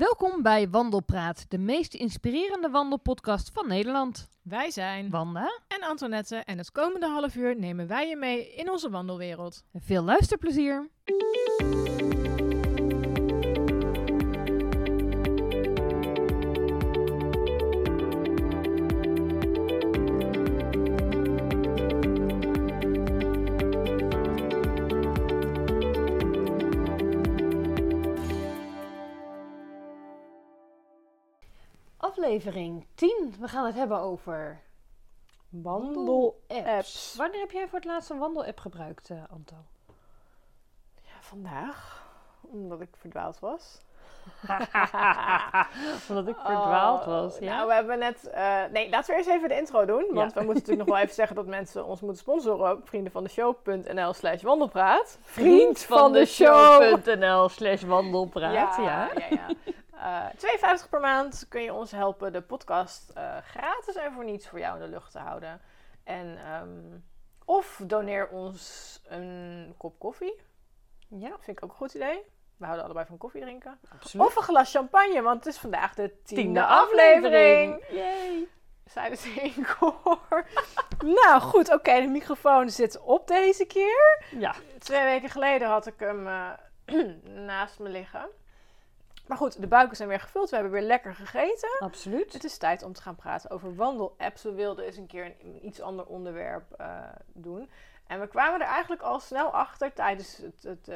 Welkom bij Wandelpraat, de meest inspirerende wandelpodcast van Nederland. Wij zijn Wanda, en Antoinette en het komende half uur nemen wij je mee in onze wandelwereld. veel luisterplezier. Aflevering 10. We gaan het hebben over Wandel-apps. Wanneer heb jij voor het laatst een wandelapp gebruikt, eh, Anto? Ja, vandaag. Omdat ik verdwaald was. Omdat ik verdwaald was, Oh, ja. Nou, we hebben net... eh, nee, laten we eerst even de intro doen. Want Ja. we moeten natuurlijk nog wel even zeggen dat mensen ons moeten sponsoren op vriendenvandeshow.nl slash wandelpraat. Vriend van de show! show.nl slash wandelpraat, ja. ja, ja. Eh, 2,50 per maand kun je ons helpen de podcast eh, gratis en voor niets voor jou in de lucht te houden. En, ehm, of doneer ons een kop koffie. Ja, Vind ik ook een goed idee. We houden allebei van koffie drinken. absoluut. Of een glas champagne, want het is vandaag de tiende, Tiende aflevering. aflevering. Yay. Zeiden ze in koor. nou goed, oké, de microfoon zit op deze keer. Ja, Twee weken geleden had ik hem eh, naast me liggen. Maar goed, de buiken zijn weer gevuld. We hebben weer lekker gegeten. absoluut. Het is tijd om te gaan praten over wandelapps. We wilden eens een keer een, een iets ander onderwerp eh, doen. En we kwamen er eigenlijk al snel achter tijdens het, het,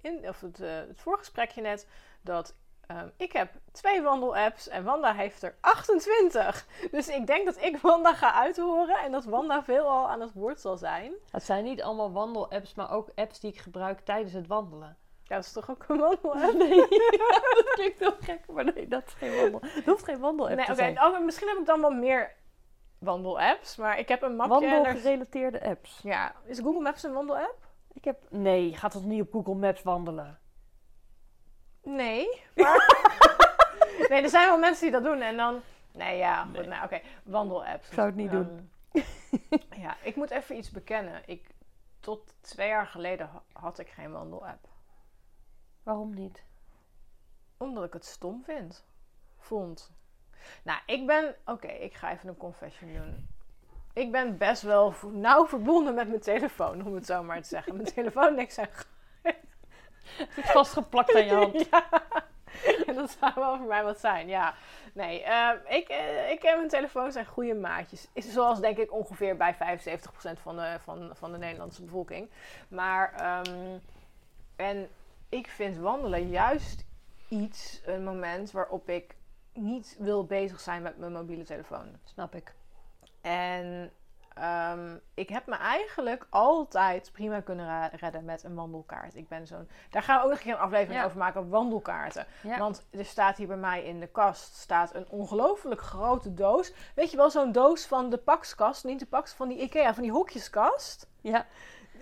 in, of het, eh, het voorgesprekje net. Dat ehm, ik heb twee wandelapps en Wanda heeft er 28. Dus ik denk dat ik Wanda ga uithoren en dat Wanda veelal aan het woord zal zijn. Het zijn niet allemaal wandelapps, maar ook apps die ik gebruik tijdens het wandelen. Ja, dat is toch ook een wandelapp? Nee, dat klinkt heel gek, maar nee, dat is geen wandel. Dat hoeft geen wandelapp Nee, te zijn. Oh, misschien heb ik dan wel meer wandelapps, maar ik heb een mapje en er... Wandelgerelateerde apps. Ja, is Google Maps een wandelapp? Ik heb... Nee, je gaat toch niet op Google Maps wandelen? Nee. Maar... nee, er zijn wel mensen die dat doen en dan... Nee, ja, goed. Nou, oké. Wandelapps. Ik zou het niet doen. Ehm, ja, ik moet even iets bekennen. Ik, tot twee jaar geleden ha- had ik geen wandelapp. Waarom niet? Omdat ik het stom vind. Vond. Nou, ik ben... Oké, ik ga even een confession doen. Ik ben best wel nauw verbonden met mijn telefoon, om het zo maar te zeggen. Mijn telefoon niks aan Het vastgeplakt aan je hand. Ja, en dat zou wel voor mij wat zijn, ja. Nee, eh, ik, eh, ik en mijn telefoon zijn goede maatjes. Is zoals denk ik ongeveer bij 75% van de, van, van de Nederlandse bevolking. Maar, ehm, en ik vind wandelen juist iets, een moment waarop ik niet wil bezig zijn met mijn mobiele telefoon. Snap ik. En ehm, ik heb me eigenlijk altijd prima kunnen redden met een wandelkaart. Ik ben zo'n. Daar gaan we ook nog een keer een aflevering Ja. over maken. Wandelkaarten. Ja. Want er staat hier bij mij in de kast staat een ongelooflijk grote doos. Weet je wel, zo'n doos van de pakskast. Niet de pakskast van die IKEA, van die hokjeskast. ja.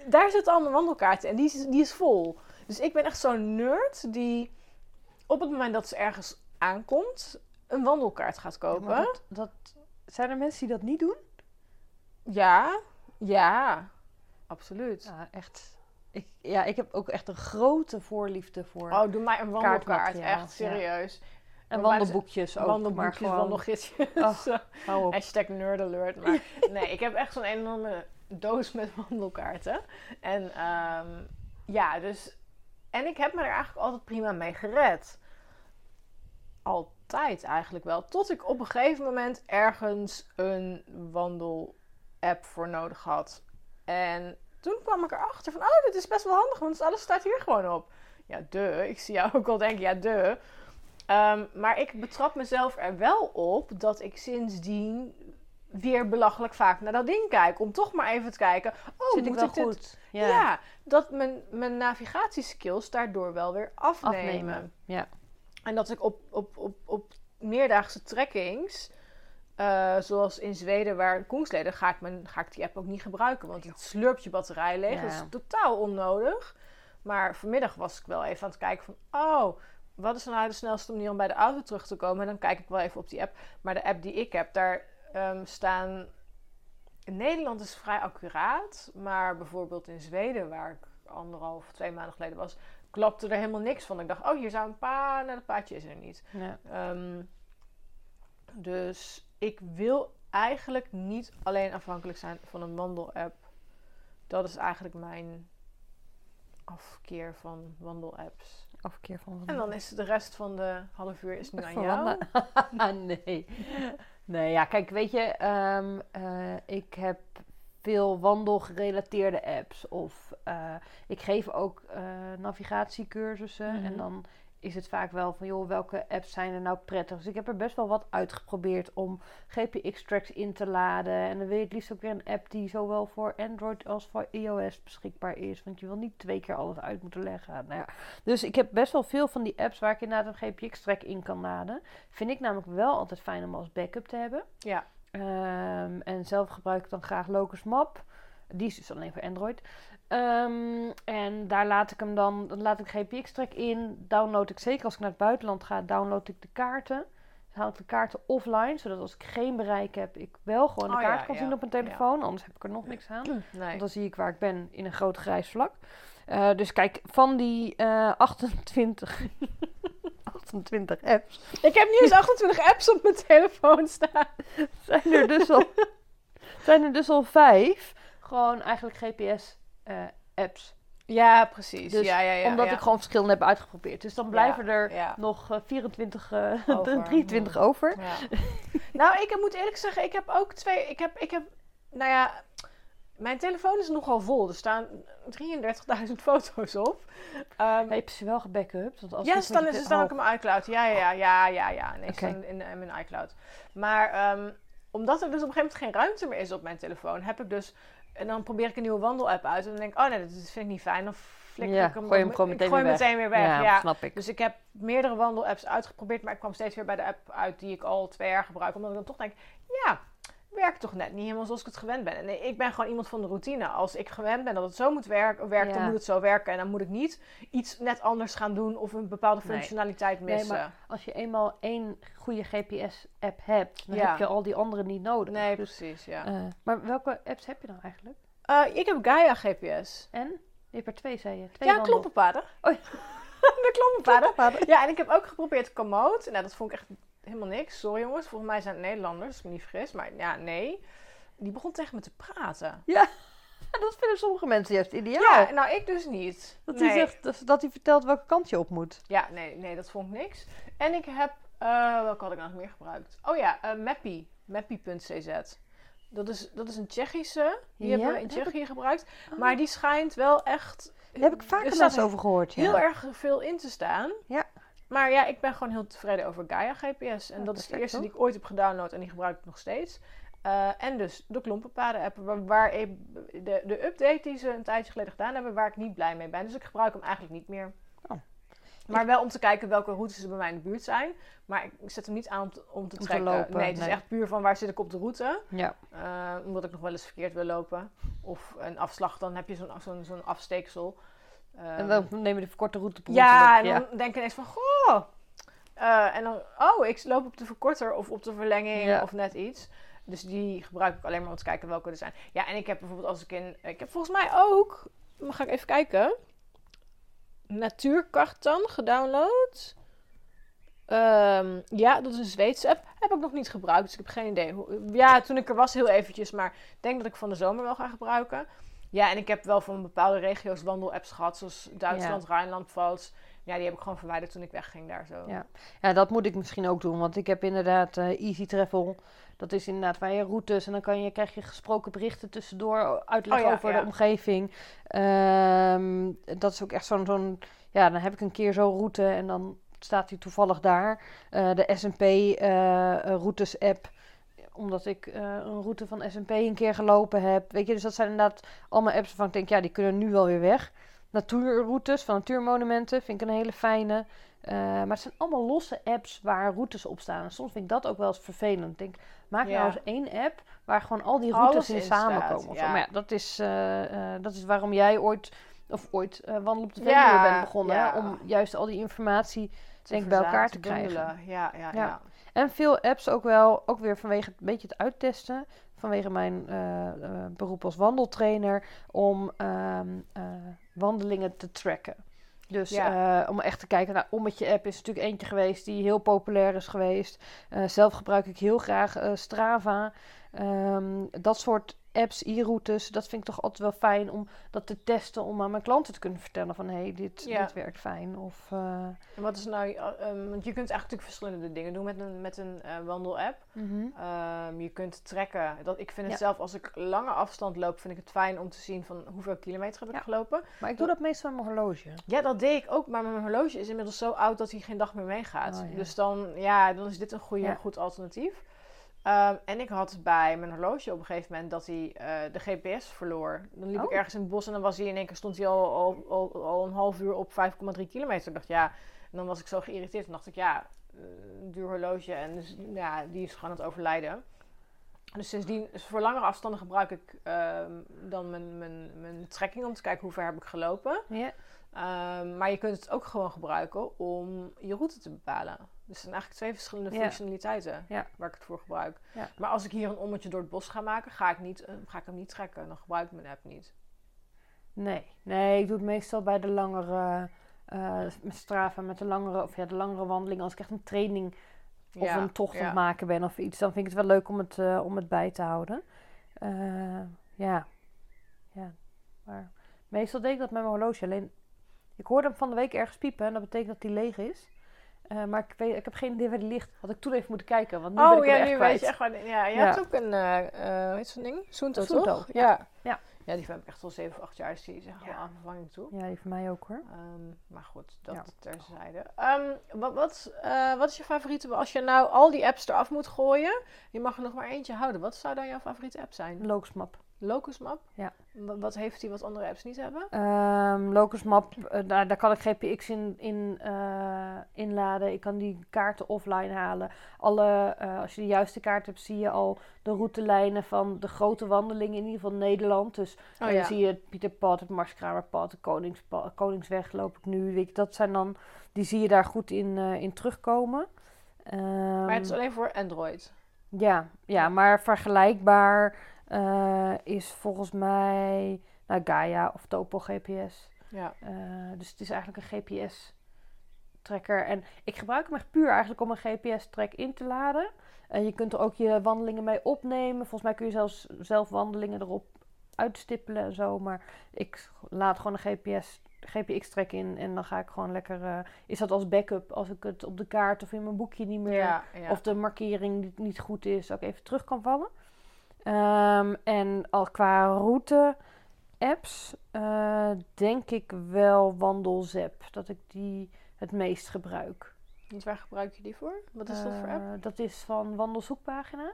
Daar zitten allemaal wandelkaarten en die is, die is vol. Dus ik ben echt zo'n nerd die op het moment dat ze ergens aankomt, een wandelkaart gaat kopen. Maar dat, dat, zijn er mensen die dat niet doen? Ja, ja, absoluut. Ja, echt. Ik, ja, ik heb ook echt een grote voorliefde voor. Oh, doe mij een wandelkaart. Echt serieus. en maar wandelboekjes ook. maar Wandelboekjes, gewoon, wandelgidsjes. Oh. op. Hashtag nerd alert. Maar nee, ik heb echt zo'n enorme doos met wandelkaarten. En ehm, ja, dus... En ik heb me er eigenlijk altijd prima mee gered. Altijd eigenlijk wel. Tot ik op een gegeven moment ergens een wandel-app voor nodig had. En toen kwam ik erachter van... Oh, dit is best wel handig, want alles staat hier gewoon op. Ja, de. Ik zie jou ook al denken, ja, de. Ehm, maar ik betrap mezelf er wel op dat ik sindsdien weer belachelijk vaak naar dat ding kijk. Om toch maar even te kijken. Oh, Zit ik wel ik dit- goed? Ja. dat mijn, mijn navigatieskills daardoor wel weer afnemen. Afnemen. Ja. En dat ik op, op, op, op meerdaagse trekkings, eh, zoals in Zweden waar Koensleden, ga ik, mijn, ga ik die app ook niet gebruiken. Want het slurpt je batterij leeg. Ja. Dat is totaal onnodig. Maar vanmiddag was ik wel even aan het kijken van, oh, wat is nou de snelste manier om bij de auto terug te komen? En dan kijk ik wel even op die app. Maar de app die ik heb, daar ehm, staan... In Nederland is vrij accuraat. Maar bijvoorbeeld in Zweden, waar ik anderhalf, twee maanden geleden was... klapte er helemaal niks van. Ik dacht, oh, hier zou een paar, nou, dat paadje is er niet. Ja. Ehm, dus ik wil eigenlijk niet alleen afhankelijk zijn van een wandelapp. Dat is eigenlijk mijn afkeer van wandelapps. Afkeer van En dan is de rest van de half uur is nu aan jou. wandelen. nee. Nee, ja, kijk, weet je, ehm, eh, ik heb veel wandelgerelateerde apps. Of eh, ik geef ook eh, navigatiecursussen. Mhm. En dan is het vaak wel van, joh, welke apps zijn er nou prettig? Dus ik heb er best wel wat uitgeprobeerd om GPX-tracks in te laden. En dan wil je het liefst ook weer een app die zowel voor Android als voor iOS beschikbaar is. Want je wil niet twee keer alles uit moeten leggen. Nou ja. Dus ik heb best wel veel van die apps waar ik inderdaad een GPX-track in kan laden. Vind ik namelijk wel altijd fijn om als backup te hebben. Ja. Ehm, en zelf gebruik ik dan graag Locus Map. Die is dus alleen voor Android. Ehm, en daar laat ik hem dan, dan laat ik GPX-track in. Download ik zeker als ik naar het buitenland ga, download ik de kaarten. Dan haal ik de kaarten offline, zodat als ik geen bereik heb, ik wel gewoon de Oh kaart ja, kan ja, zien op mijn telefoon. Anders heb ik er nog niks aan. Nee. Want dan zie ik waar ik ben in een groot grijs vlak. Eh, dus kijk, van die eh 28, 28 apps Ik heb nu eens 28 apps op mijn telefoon staan. zijn er dus al, zijn er dus al vijf. Gewoon eigenlijk GPS-apps. Ja, precies. Dus ja, ja, ja, omdat ik gewoon verschillende heb uitgeprobeerd. Dus dan blijven er ja. nog eh, 24, eh, Over. 23 over. Ja. nou, ik moet eerlijk zeggen, ik heb ook twee. Ik heb, ik heb, nou ja, mijn telefoon is nogal vol. Er staan 33.000 foto's op. Ehm, Heb je ze wel gebackupt? Want als ja, het ze staan, met ze je- staan oh, ook in mijn iCloud. Ja, ja, ja, ja, ja. ja. Nee, staan in, in mijn iCloud. Maar ehm, omdat er dus op een gegeven moment geen ruimte meer is op mijn telefoon, heb ik dus. En dan probeer ik een nieuwe wandelapp uit. En dan denk ik, oh nee, dat vind ik niet fijn. Dan flikker Ja, ik hem, gooi hem gewoon ik meteen gooi weer hem weg. weer weg. Ja, Ja, snap ik. Dus ik heb meerdere wandelapps uitgeprobeerd, maar ik kwam steeds weer bij de app uit die ik al twee jaar gebruik. Omdat ik dan toch denk, ja, werkt toch net niet helemaal zoals ik het gewend ben. En nee, ik ben gewoon iemand van de routine. Als ik gewend ben dat het zo moet werken, werkt, dan Ja. moet het zo werken. En dan moet ik niet iets net anders gaan doen of een bepaalde Nee. functionaliteit Nee, missen. maar als je eenmaal één goede GPS-app hebt, dan Ja. heb je al die andere niet nodig. Nee, Dus, precies, ja. eh, maar welke apps heb je dan eigenlijk? Eh, ik heb Gaia GPS. En? Je hebt er twee, zei je. Twee Ja, kloppenpaden. Oh. de kloppenpaden. Ja, en ik heb ook geprobeerd Komoot. Nou, dat vond ik echt helemaal niks. Sorry jongens, volgens mij zijn het Nederlanders, als ik me niet vergis. Maar ja, nee. Die begon tegen me te praten. Dat vinden sommige mensen juist ideaal. Ja, nou ik dus niet. Dat nee. hij zegt dat, dat hij vertelt welke kant je op moet. Ja, nee, nee, dat vond ik niks. En ik heb, eh welke had ik nog meer gebruikt? Oh ja, eh Mappy. Mappy.cz. Dat is, dat is een Tsjechische. Die Ja, hebben we in Tsjechië gebruikt. Oh. Maar die schijnt wel echt... Daar heb ik vaker er eens over gehoord. Ja. heel erg veel in te staan. Ja. Maar ja, ik ben gewoon heel tevreden over Gaia GPS. En Ja, dat is de eerste toch? die ik ooit heb gedownload en die gebruik ik nog steeds. Eh, en dus de klompenpaden app, waar, waar ik- de, de update die ze een tijdje geleden gedaan hebben, waar ik niet blij mee ben. Dus ik gebruik hem eigenlijk niet meer. Oh. Maar wel om te kijken welke routes er bij mij in de buurt zijn. Maar ik zet hem niet aan om te, om te Om te trekken. lopen, nee, het is echt puur van waar zit ik op de route. Ja. Eh, omdat ik nog wel eens verkeerd wil lopen. Of een afslag, dan heb je zo'n zo'n zo'n afsteeksel. En Ehm, dan neem je de verkorte route per ja, en dan denk ik ineens van, goh. Eh, en dan, oh, ik loop op de verkorter of op de verlenging Ja. of net iets. Dus die gebruik ik alleen maar om te kijken welke er zijn. Ja, en ik heb bijvoorbeeld als ik in... Ik heb volgens mij ook... Ga ik even kijken. Natuurkartan gedownload. Ehm, ja, dat is een Zweedse app. Heb ik nog niet gebruikt, dus ik heb geen idee. Hoe, ja, toen ik er was heel eventjes, maar ik denk dat ik van de zomer wel ga gebruiken. Ja, en ik heb wel van bepaalde regio's wandelapps gehad, zoals Duitsland, Rijnland, Pfalz. Ja, die heb ik gewoon verwijderd toen ik wegging daar zo. Ja. Ja, dat moet ik misschien ook doen. Want ik heb inderdaad eh, Easy Travel. Dat is inderdaad waar je routes. En dan kan je, krijg je gesproken berichten tussendoor. Uitleg Oh ja, over ja. de omgeving. Ehm, dat is ook echt zo'n... zo'n ja, dan heb ik een keer zo'n route. En dan staat hij toevallig daar. Eh, de S&P eh, eh, routes app. Omdat ik eh, een route van S&P een keer gelopen heb. Weet je, dus dat zijn inderdaad allemaal apps waarvan ik denk... Ja, die kunnen nu wel weer weg. Natuurroutes van natuurmonumenten vind ik een hele fijne. Eh, maar het zijn allemaal losse apps waar routes op staan. En soms vind ik dat ook wel eens vervelend. Ik denk, maak Ja. nou eens één app waar gewoon al die routes in samenkomen. ja. Maar ja, dat is, eh, dat is waarom jij ooit, of ooit, wandel op de Ja, Veluwe bent begonnen. Om juist al die informatie Te denk bij elkaar verzaten, te krijgen. Ja, ja, Ja. En veel apps ook wel, ook weer vanwege het een beetje het uittesten. Vanwege mijn eh, eh, beroep als wandeltrainer. Om ehm, eh, wandelingen te tracken. Dus Ja. om echt te kijken naar Ommetje app is natuurlijk eentje geweest die heel populair is geweest. Zelf gebruik ik heel graag Strava. Ehm, dat soort apps, e-routes, dat vind ik toch altijd wel fijn om dat te testen. Om aan mijn klanten te kunnen vertellen van hé, hey, dit, Ja. dit werkt fijn. Of, eh, En wat is nou, je- ehm, want je kunt eigenlijk natuurlijk verschillende dingen doen met een, met een eh, wandel-app. mhm. Ehm, je kunt trekken. Dat, ik vind het Ja. zelf, als ik lange afstand loop, vind ik het fijn om te zien van hoeveel kilometer heb ik Ja. gelopen. Maar ik doe dat meestal met mijn horloge. Ja, dat deed ik ook, maar mijn horloge is inmiddels zo oud dat hij geen dag meer meegaat. Oh. Dus dan, ja, dan is dit een goede, goed alternatief. Ehm, en ik had bij mijn horloge op een gegeven moment dat hij eh, de GPS verloor. Dan liep ik Oh. ergens in het bos en dan was hij in één keer stond hij al, al, al, al een half uur op 5,3 kilometer. Ik dacht ja, en dan was ik zo geïrriteerd. Dan dacht ik ja, eh, een duur horloge en dus, ja, die is gewoon aan het overlijden. Dus sindsdien, dus voor langere afstanden gebruik ik ehm, dan mijn, mijn, mijn trekking om te kijken hoe ver heb ik gelopen. Ja. Ehm, maar je kunt het ook gewoon gebruiken om je route te bepalen. Dus het zijn eigenlijk twee verschillende Ja. functionaliteiten Ja. waar ik het voor gebruik. Ja. Maar als ik hier een ommetje door het bos ga maken, ga ik, niet, eh, ga ik hem niet trekken. Dan gebruik ik mijn app niet. Nee, nee, ik doe het meestal bij de langere, eh met Strava, met de langere, of ja, de langere wandeling. Als ik echt een training of een tocht aan het maken ben of iets, dan vind ik het wel leuk om het, eh, om het bij te houden. Ja. ja, maar meestal deed ik dat met mijn horloge. Alleen, ik hoorde hem van de week ergens piepen en dat betekent dat hij leeg is. Eh, maar ik, weet, ik heb geen idee waar die ligt. Had ik toen even moeten kijken, want nu ben Oh ik ja, echt nu kwijt. weet je echt waar. Ja, je Ja. hebt ook een, hoe heet zo'n ding? Soento, toch? Ja. Ja. Ja, die heb ik echt al 7 of 8 jaar. Is die zeg Ja. wel aan vervanging toe. Ja, die voor mij ook hoor. Ehm, maar goed, dat Ja. terzijde. Ehm, wat, wat, wat is je favoriete? Als je nou al die apps eraf moet gooien, je mag er nog maar eentje houden. Wat zou dan jouw favoriete app zijn? Locusmap. Locusmap? Ja. Wat, heeft die wat andere apps niet hebben? Ehm Locusmap, eh, daar, daar kan ik GPX in, in eh, inladen. Ik kan die kaarten offline halen. Alle, eh, als je de juiste kaart hebt, zie je al de routelijnen van de grote wandelingen, in ieder geval Nederland. Dus Oh eh, dan zie je het Pieterpad, het Marskramerpad, de Koningspa- Koningsweg loop ik nu. Weet je, dat zijn dan, die zie je daar goed in, eh, in terugkomen. maar het is Ehm, alleen voor Android. ja, ja, maar vergelijkbaar eh, is volgens mij nou, Gaia of Topo GPS. Ja. Eh, dus het is eigenlijk een GPS-tracker. En ik gebruik hem echt puur eigenlijk om een GPS-track in te laden. En je kunt er ook je wandelingen mee opnemen. Volgens mij kun je zelfs zelf wandelingen erop uitstippelen en zo. Maar ik laat gewoon een GPS, GPX-track in. En dan ga ik gewoon lekker... eh, is dat als backup als ik het op de kaart of in mijn boekje niet meer... Ja, ja. Of de markering niet, niet goed is, ik even terug kan vallen. Ehm, en al qua route apps eh, denk ik wel Wandelzep. Dat ik die het meest gebruik. Waar gebruik je die voor? Wat is dat voor app? Eh, dat is van Wandelzoekpagina.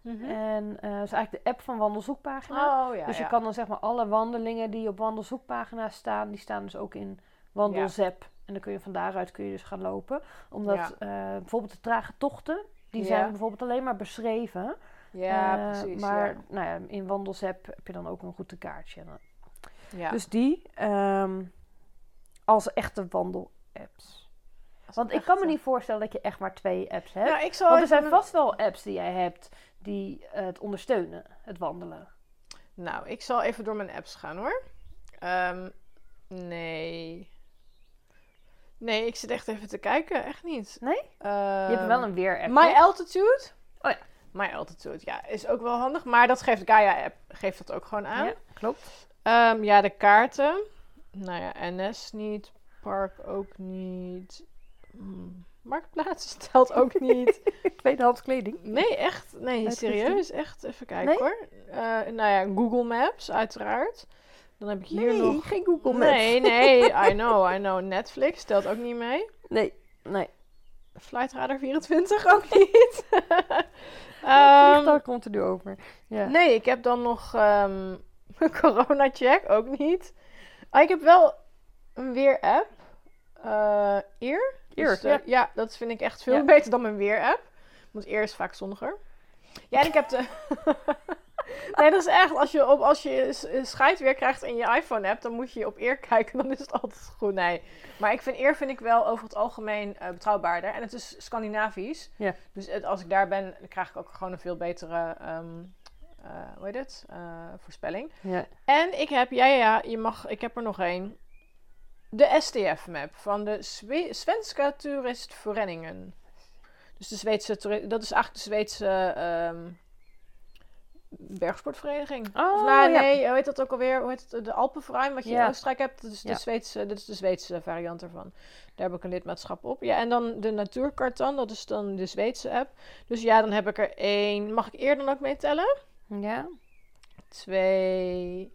Mhm. En eh dat is eigenlijk de app van Wandelzoekpagina. Oh ja. dus je ja. kan dan zeg maar alle wandelingen die op Wandelzoekpagina staan, die staan dus ook in Wandelzep. En dan kun je van daaruit kun je dus gaan lopen. Omdat bijvoorbeeld de trage tochten, die zijn bijvoorbeeld alleen maar beschreven. Ja, Eh, precies. Maar ja. Nou ja, in Wandelzep heb je dan ook een routekaartje. Ja. Dus die ehm, als echte wandelapps. Want ik kan me niet voorstellen dat je echt maar twee apps hebt. Nou, ik zal Want er zijn vast wel apps die jij hebt die het ondersteunen, het wandelen. Nou, ik zal even door mijn apps gaan hoor. Ehm, nee. Nee, ik zit echt even te kijken. Echt niet. Nee? Ehm, je hebt wel een weer-app. My? Altitude. Oh ja. My Altitude, ja, is ook wel handig. Maar dat geeft Gaia-app geeft dat ook gewoon aan. Ja, klopt. Ehm, ja, de kaarten. Nou ja, NS niet. Park ook niet. Hmm, Marktplaats telt ook niet. Tweedehands kleding. Nee, echt. Nee, serieus. Echt. Even kijken Nee? hoor. Eh, nou ja, Google Maps, uiteraard. Dan heb ik hier nee, nog... geen Google Maps. Nee, nee, I know, I know. Netflix telt ook niet mee. Nee, nee. Flight Radar 24 ook niet. Vliegtuig komt er nu over. Nee, ik heb dan nog ehm Corona Check, ook niet. Ah, ik heb wel een weer-app. Eh Eer. Dus, eh, ja. ja, dat vind ik echt veel Ja. beter dan mijn weer-app. Want Eer is vaak zonniger. Ja, en ik heb de... nee, dat is echt. Als je, op, als je scheid weer krijgt in je iPhone-app, dan moet je op Eer kijken. Dan is het altijd goed. Nee. Maar ik vind Eer vind ik wel over het algemeen eh, betrouwbaarder. En het is Scandinavisch. Ja. Dus het- als ik daar ben, dan krijg ik ook gewoon een veel betere... ehm, eh, hoe heet het? Eh, voorspelling. Ja. En ik heb, ja, ja, ja, je mag, ik heb er nog één. De STF-map van de Swe Svenska. Dus de Zweedse, dat is eigenlijk de Zweedse ehm, bergsportvereniging. Oh, of nou, ja. nee, hoe heet dat ook alweer? Hoe heet het? De Alpenverein, wat je Ja. in Oostenrijk hebt. Dat is, de Ja. Zweedse, dat is de Zweedse variant ervan. Daar heb ik een lidmaatschap op. Ja, en dan de Natuurkartan, dat is dan de Zweedse app. Dus ja, dan heb ik er één. Mag ik eerder dan ook meetellen? Ja. Twee,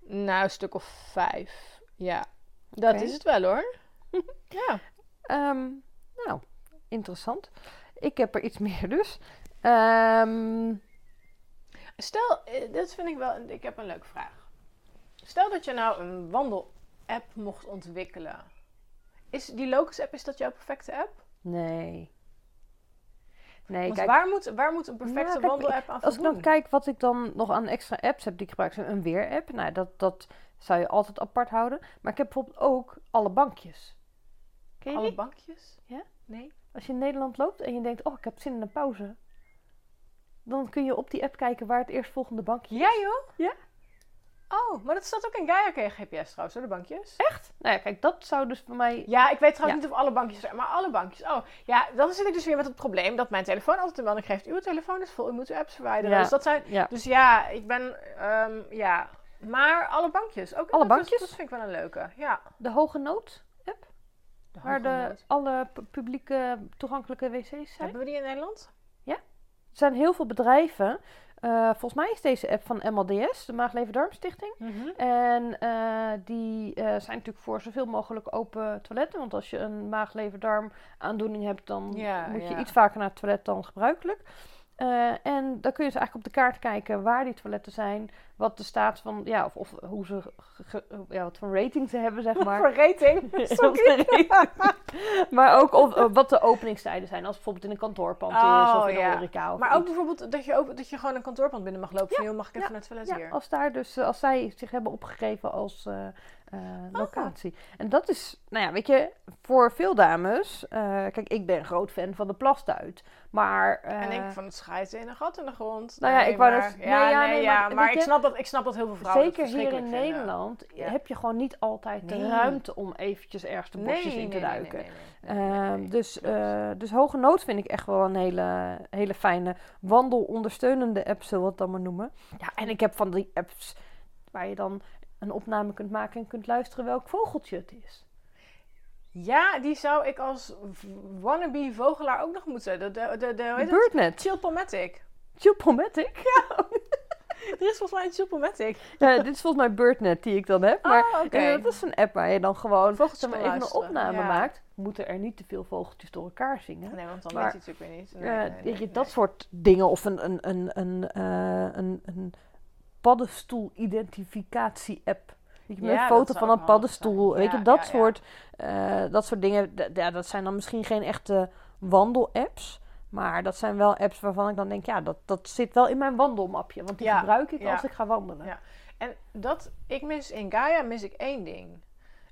nou, een stuk of vijf. Ja, dat is het wel hoor. ja. Ehm, nou, interessant. Ik heb er iets meer dus. Ehm, Stel, eh, dit vind ik wel, ik heb een leuke vraag. Stel dat je nou een wandel-app mocht ontwikkelen. Is die Locus-app, is dat jouw perfecte app? nee. Nee, Want kijk, waar, moet, waar moet een perfecte Nou, wandel-app aan als ik dan kijk wat ik dan nog aan extra apps heb die ik gebruik, zijn een weer-app. Nou, dat, dat zou je altijd apart houden. Maar ik heb bijvoorbeeld ook alle bankjes. Ken je Alle die? bankjes? Ja? Nee? Als je in Nederland loopt en je denkt, oh, ik heb zin in een pauze. Dan kun je op die app kijken waar het eerstvolgende bankje is. Ja joh? Ja. Oh, maar dat staat ook in Gaia GPS trouwens, hoor, de bankjes. Echt? Nou ja, kijk, dat zou dus voor mij... Ja, ik weet trouwens Ja. niet of alle bankjes zijn, maar alle bankjes. Oh, ja, dan zit ik dus weer met het probleem dat mijn telefoon altijd een melding geeft. Uw telefoon is vol, u moet uw apps verwijderen. Ja. Dus dat zijn... Ja, Dus ja, ik ben... ehm, ja, maar alle bankjes. Ook, Alle bankjes? dat vind ik wel een leuke, ja. de hoge nood app, De waar de, alle pu- publieke toegankelijke wc's zijn. Hebben we die in Nederland? Er zijn heel veel bedrijven. eh, volgens mij is deze app van MLDS, de Maag-Lever-Darmstichting. En eh, die eh, zijn natuurlijk voor zoveel mogelijk open toiletten. Want als je een maag-lever-darm aandoening hebt, dan Ja, moet je iets vaker naar het toilet dan gebruikelijk. Eh, en dan kun je dus eigenlijk op de kaart kijken waar die toiletten zijn. Wat de staat van, ja, of, of hoe ze, ge- ja, wat voor rating ze hebben, zeg maar. Voor rating. Sorry. maar ook of, eh, wat de openingstijden zijn. Als bijvoorbeeld in een kantoorpand is Oh, of in een ja. horeca. Of Maar ook iets. bijvoorbeeld dat je, ook, dat je gewoon een kantoorpand binnen mag lopen. van, joh, mag ik even ja, naar het toilet Ja, hier? als daar dus, eh, als zij zich hebben opgegeven als eh, locatie. En dat is, nou ja, weet je, voor veel dames. eh, kijk, ik ben groot fan van de plastuit. Maar. eh, En ik van het schijten in een gat in de grond. Nou ja, ik wou maar, dat- Ja, nee, ja, nee, nee, ja, maar ik, snap dat, ik snap dat heel veel vrouwen Zeker hier in vinden. Nederland heb je gewoon niet altijd de ruimte om eventjes ergens de bosjes in te duiken. Ehm, dus, eh, dus Hoge Nood vind ik echt wel een hele, hele fijne wandelondersteunende app, zullen we het dan maar noemen. Ja, en ik heb van die apps waar je dan een opname kunt maken en kunt luisteren welk vogeltje het is. Ja, die zou ik als wannabe vogelaar ook nog moeten. De, de, de, de? Birdnet. Chillpomatic. Chillpomatic. Er is volgens mij een. Ja, dit is volgens mij Birdnet die ik dan heb. Maar Ah, oké. eh, dat is een app waar je dan gewoon Vogeltjes maar, even een opname ja. maakt. Moeten er niet te veel vogeltjes door elkaar zingen. Nee, want dan Maar, weet je het natuurlijk weer niet. Eh, Nee, dat soort dingen. Of een, een, een, een, eh, een, een paddenstoel-identificatie-app. Met Ja, foto van een paddenstoel. Weet Ja, je, dat, ja, soort, eh, dat soort dingen. Ja, dat zijn dan misschien geen echte wandel-apps. Maar dat zijn wel apps waarvan ik dan denk, ja, dat, dat zit wel in mijn wandelmapje. Want die gebruik ik als ik ga wandelen. Ja. En dat, ik mis in Gaia mis ik één ding.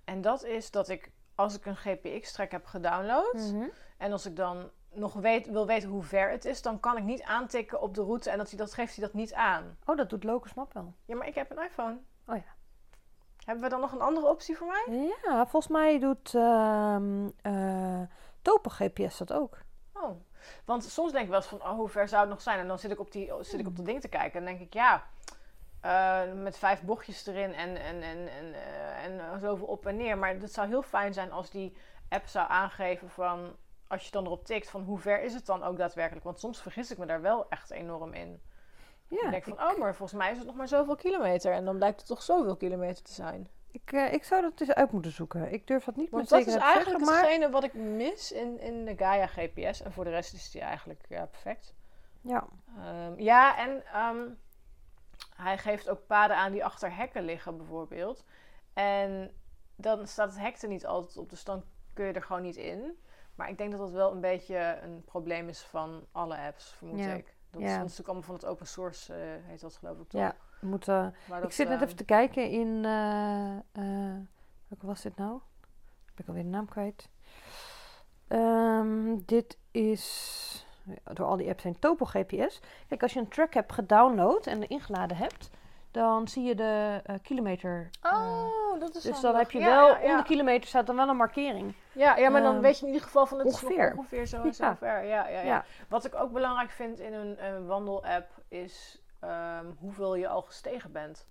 En dat is dat ik, als ik een GPX-track heb gedownload... Mhm. En als ik dan nog weet, wil weten hoe ver het is... dan kan ik niet aantikken op de route en dat, hij, dat geeft hij dat niet aan. Oh, dat doet Locus Map wel. Ja, maar ik heb een iPhone. Oh ja. Hebben we dan nog een andere optie voor mij? Ja, volgens mij doet eh, Topo GPS dat ook. Oh. Want soms denk ik wel eens van, oh, hoe ver zou het nog zijn? En dan zit ik op, die, zit ik op dat ding te kijken en denk ik, ja... eh, met vijf bochtjes erin en, en, en, en, eh, en zoveel op en neer. Maar het zou heel fijn zijn als die app zou aangeven van... Als je dan erop tikt van hoe ver is het dan ook daadwerkelijk? Want soms vergis ik me daar wel echt enorm in. Ja, ik denk van, oh, maar volgens mij is het nog maar zoveel kilometer. En dan blijkt het toch zoveel kilometer te zijn. Ik, eh, ik zou dat eens uit moeten zoeken. Ik durf dat niet Want met dat is eigenlijk zeggen, maar... hetgene wat ik mis in, in de Gaia GPS. En voor de rest is die eigenlijk ja, perfect. Ja. Ehm, ja, en ehm, hij geeft ook paden aan die achter hekken liggen, bijvoorbeeld. En dan staat het hek er niet altijd op, dus dan kun je er gewoon niet in. Maar ik denk dat dat wel een beetje een probleem is van alle apps, vermoed Ja. ik. Dat is natuurlijk allemaal van het open source, eh, heet dat geloof ik toch? Ja. Maar ik zit net ehm, even te kijken in... eh eh, welke was dit nou? Ben ik alweer de naam kwijt. Ehm, dit is... Door al die apps heen Topo GPS. Kijk, als je een track hebt gedownload en ingeladen hebt... dan zie je de eh, kilometer. eh, Oh, dat is dus dan heb je wel, ja, ja. om de kilometer staat dan wel een markering. Ja, ja, maar dan Ehm, weet je in ieder geval van het ongeveer. ongeveer zo en zo ver. Ja, ja, ja. Ja. Wat ik ook belangrijk vind in een, een wandelapp is ehm, hoeveel je al gestegen bent.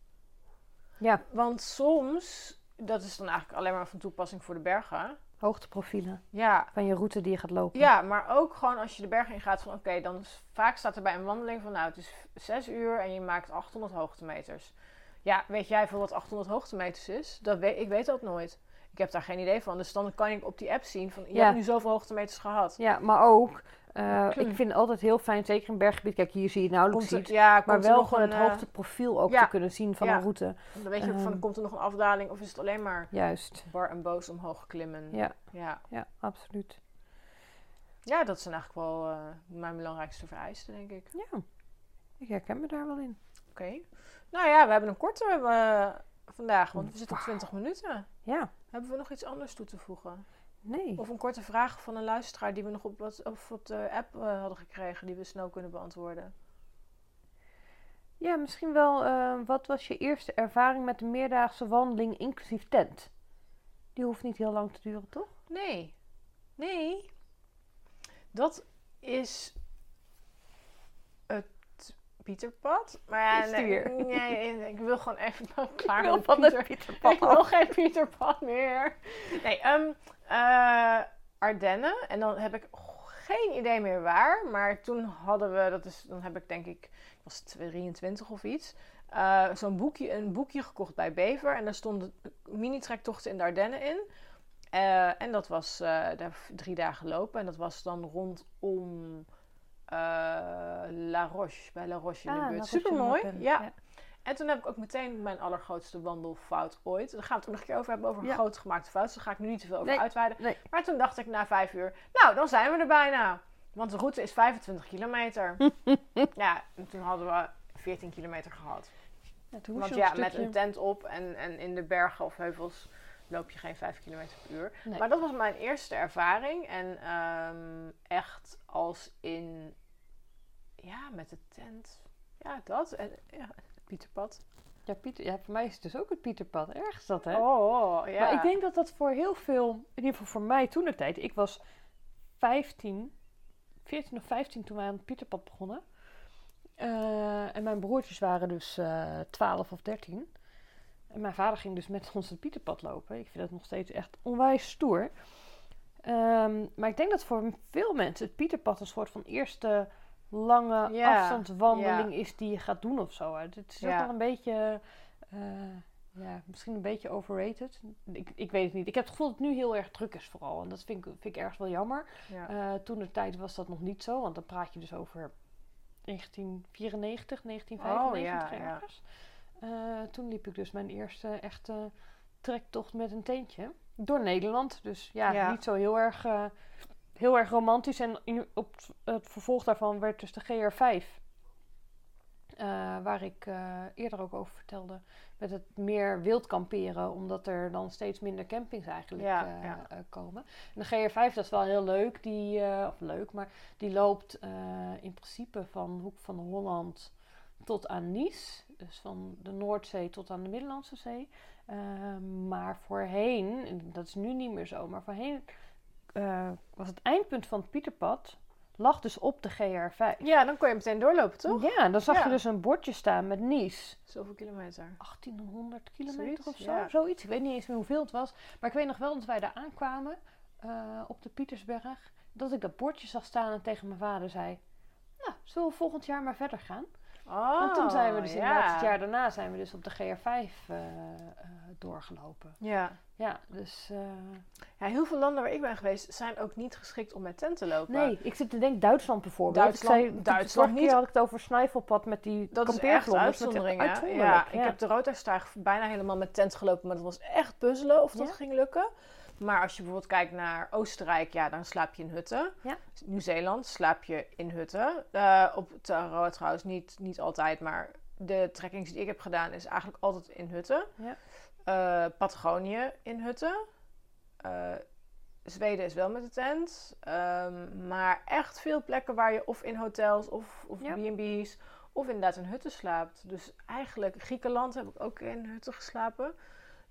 Ja, Want soms, dat is dan eigenlijk alleen maar van toepassing voor de bergen. Hoogteprofielen Ja, van je route die je gaat lopen. ja maar ook gewoon als je de bergen in gaat van oké, dan is, vaak staat er bij een wandeling van nou het is 6 uur en je maakt 800 hoogtemeters. Ja, weet jij veel wat 800 hoogtemeters is? Dat weet, ik weet dat nooit. Ik heb daar geen idee van. Dus dan kan ik op die app zien van je Ja. hebt nu zoveel hoogtemeters gehad. Ja, maar ook, eh, ik vind het altijd heel fijn, zeker in berggebied. Kijk, hier zie je het nauwelijks er- ziet. ja, Maar wel gewoon een, het eh, hoogteprofiel ook ja. te kunnen zien van Ja. een route. Dan weet je ook van, Ehm. komt er nog een afdaling of is het alleen maar Juist. bar en boos omhoog klimmen? Ja, Ja, ja absoluut. ja dat zijn eigenlijk wel eh, mijn belangrijkste vereisten, denk ik. Ja, ik herken me daar wel in. Oké. Nou ja, we hebben een korte vandaag, want we zitten op Wauw. 20 minuten. Ja, Hebben we nog iets anders toe te voegen? Nee. Of een korte vraag van een luisteraar die we nog op, wat, of op de app eh, hadden gekregen, die we snel kunnen beantwoorden? Ja, misschien wel, eh, wat was je eerste ervaring met een meerdaagse wandeling inclusief tent? Die hoeft niet heel lang te duren, toch? Nee. Nee. Dat is Pieterpad. Maar ja, nee, ik wil gewoon even klaar wil met van Pieter. het Pieterpad Ik wil geen Pieterpad meer. Nee, ehm eh, Ardennen. En dan heb ik geen idee meer waar. Maar toen hadden we, dat is, dan heb ik denk ik, ik was 23 of iets. eh, Zo'n boekje, een boekje gekocht bij Bever. En daar stonden mini-trektochten in de Ardennen in. Eh, en dat was daar drie dagen lopen. En dat was dan rondom La Roche, bij La Roche in de Ah, buurt. Super mooi. Ja. ja. En toen heb ik ook meteen mijn allergrootste wandelfout ooit. Daar gaan we het ook nog een keer over hebben, over Ja. groot gemaakte fouten. Dus daar ga ik nu niet te veel over Nee, uitweiden. nee. Maar toen dacht ik na vijf uur, nou, dan zijn we er bijna. Want de route is 25 kilometer. ja, en toen hadden we 14 kilometer gehad. Want ja, met een tent op en, en in de bergen of heuvels loop je geen 5 kilometer per uur. Nee. Maar dat was mijn eerste ervaring. En ehm, echt als in, ja, met de tent. Ja, dat. En, ja, het Pieterpad. Ja, Pieter, ja, voor mij is het dus ook het Pieterpad. Erg is dat, hè? Oh, ja. Maar ik denk dat dat voor heel veel, in ieder geval voor mij toen de tijd, ik was 15, 14 of 15 toen wij aan het Pieterpad begonnen. Eh, en mijn broertjes waren dus eh 12 of 13. En mijn vader ging dus met ons het Pieterpad lopen. Ik vind dat nog steeds echt onwijs stoer. Ehm, maar ik denk dat voor veel mensen het Pieterpad een soort van eerste lange Ja, afstandswandeling is die je gaat doen of zo. Het is ook wel een beetje, eh, ja, misschien een beetje overrated. Ik, ik weet het niet. Ik heb het gevoel dat het nu heel erg druk is vooral. En dat vind ik, vind ik ergens wel jammer. Ja. Eh, toen de tijd was dat nog niet zo. Want dan praat je dus over 1994, 1995 Oh, ja, ja. Eh, toen liep ik dus mijn eerste echte trektocht met een tentje. Door Nederland. Dus ja, Ja. niet zo heel erg, eh, heel erg romantisch. En in, op het- vervolg daarvan werd dus de GR5. eh, waar ik eerder ook over vertelde. Met het meer wild kamperen. Omdat er dan steeds minder campings eigenlijk Ja, ja. komen. En de GR5 dat is wel heel leuk. Die, of leuk, maar die loopt in principe van Hoek van Holland tot aan Nice. Dus van de Noordzee tot aan de Middellandse Zee. Eh, maar voorheen, en dat is nu niet meer zo, maar voorheen eh, was het eindpunt van het Pieterpad lag dus op de GR5. ja, dan kon je meteen doorlopen, toch? Ja, dan zag Ja. je dus een bordje staan met Nice. Zoveel kilometer. 1800 kilometer Zoiets, of zo, ja. zoiets. Ik weet niet eens meer hoeveel het was. Maar ik weet nog wel dat wij daar aankwamen eh, op de Pietersberg. Dat ik dat bordje zag staan en tegen mijn vader zei... Nou, zullen we volgend jaar maar verder gaan? Oh, en toen zijn we dus inderdaad ja. het jaar daarna zijn we dus op de GR5 eh, eh, doorgelopen. Ja. Ja, dus... eh, ja, heel veel landen waar ik ben geweest zijn ook niet geschikt om met tent te lopen. nee, ik zit te denken Duitsland bijvoorbeeld. Duitsland- ik zei, Duitsland niet. had ik het over Snijvelpad met die Dat is echt met de Ja, ik heb de Roodhuisstraag bijna helemaal met tent gelopen, maar dat was echt puzzelen of dat ging lukken. Maar als je bijvoorbeeld kijkt naar Oostenrijk, ja, dan slaap je in hutten. Ja. Nieuw-Zeeland slaap je in hutten. Eh, op Tarot trouwens niet, niet altijd, maar de trekkings die ik heb gedaan is eigenlijk altijd in hutten. Ja. Eh, Patagonië in hutten. Eh, Zweden is wel met de tent. Ehm, maar echt veel plekken waar je of in hotels of, of Ja. B&B's of inderdaad in hutten slaapt. Dus eigenlijk, Griekenland heb ik ook in hutten geslapen.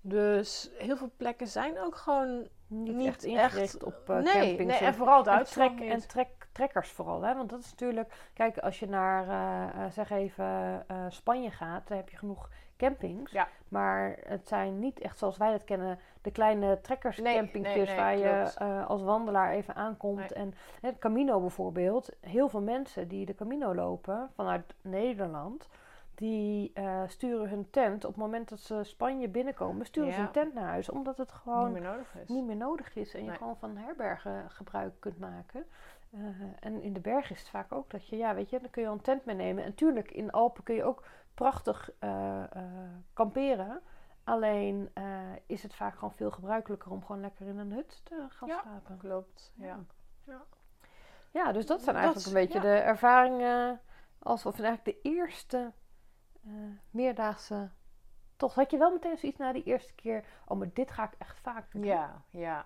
Dus heel veel plekken zijn ook gewoon Niet, Niet echt ingericht echt- op eh nee, campings. nee, en- vooral het en, uitzicht trek, niet. en trek, trekkers vooral. Hè? Want dat is natuurlijk... Kijk, als je naar, eh, eh, zeg even, Spanje gaat... dan heb je genoeg campings. Ja. Maar het zijn niet echt zoals wij dat kennen... de kleine trekkerscampingjes... Nee, nee, nee, waar je als wandelaar even aankomt. En het Camino bijvoorbeeld. Heel veel mensen die de Camino lopen... vanuit Nederland... die eh, sturen hun tent... op het moment dat ze Spanje binnenkomen... sturen ze Ja. hun tent naar huis. Omdat het gewoon niet meer nodig is. niet meer nodig is en je gewoon van herbergen gebruik kunt maken. Eh, en in de bergen is het vaak ook dat je, ja, weet je, dan kun je al een tent meenemen. En tuurlijk, in Alpen kun je ook prachtig eh, kamperen. Alleen is het vaak gewoon veel gebruikelijker om gewoon lekker in een hut te gaan Ja. slapen. Klopt, ja. Ja, dus dat zijn Dat- eigenlijk een beetje ja. de ervaringen. Als of eigenlijk de eerste eh, meerdaagse tocht. Had je wel meteen zoiets na die eerste keer, oh, maar dit ga ik echt vaak doen. Ja, ja.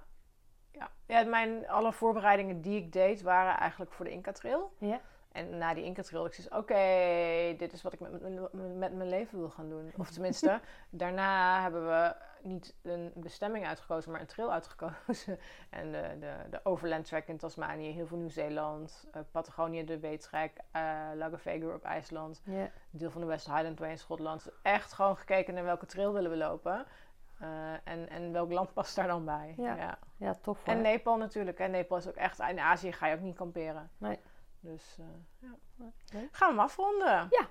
Ja, ja mijn, alle voorbereidingen die ik deed waren eigenlijk voor de Inca Trail. Ja. En na die Inca Trail, ik zei, oké, dit is wat ik met, met mijn leven wil gaan doen. Of tenminste, daarna hebben we niet een bestemming uitgekozen, maar een trail uitgekozen. En de, de, de Overland Track in Tasmanië, heel veel Nieuw-Zeeland, eh, Patagonië, de B-Trek, eh Lago Vegur op IJsland, deel van de West Highland Way in Schotland. Echt gewoon gekeken naar welke trail willen we lopen. Eh, en, en welk land past daar dan bij. Ja. ja. ja, tof hoor. En Nepal natuurlijk. En Nepal is ook echt... In Azië ga je ook niet kamperen. Nee. Dus eh, ja. Gaan we hem afronden? Ja.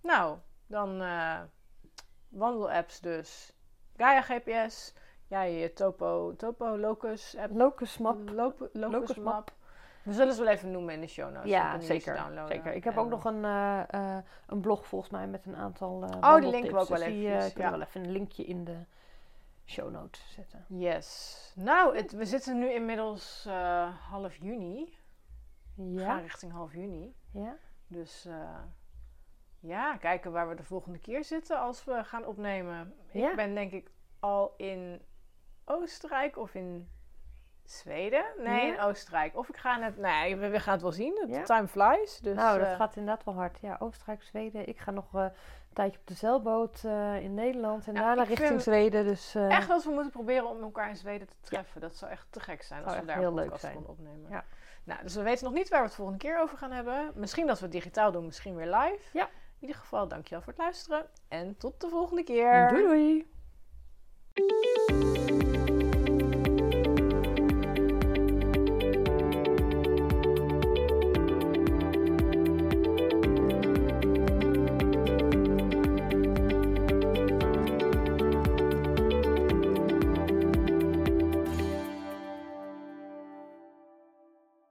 Nou, dan eh wandelapps dus. Gaia GPS. Ja, je Topo, Topo Locus app. Locus Map. Locus, Locus Map. Map. We zullen ze wel even noemen in de show notes. Ja, zeker. downloaden. zeker. Ik heb En- ook nog een, eh, eh, een blog volgens mij met een aantal eh Oh, die linken we ook wel Dus die eventjes, eh, kunnen ja. we wel even een linkje in de show notes zetten. Yes. Nou, het, we zitten nu inmiddels eh, half juni. We gaan Ja, richting half juni. ja. Dus eh, ja, kijken waar we de volgende keer zitten als we gaan opnemen. Ja. Ik ben denk ik al in Oostenrijk of in Zweden. Nee, Ja. in Oostenrijk. Of ik ga net... Nee, we, gaan het wel zien. Het Ja. time flies. Dus, nou, dat eh, gaat inderdaad wel hard. Ja, Oostenrijk, Zweden. Ik ga nog eh, een tijdje op de zeilboot eh, in Nederland en Ja, daarna richting Zweden. Dus Echt dat we moeten proberen om elkaar in Zweden te treffen. Dat zou echt te gek zijn als we daar heel een leuk zijn. konden opnemen. Ja. Nou, dus we weten nog niet waar we het volgende keer over gaan hebben. Misschien dat we het digitaal doen, misschien weer live. Ja. In ieder geval, dankjewel voor het luisteren. En tot de volgende keer. doei doei!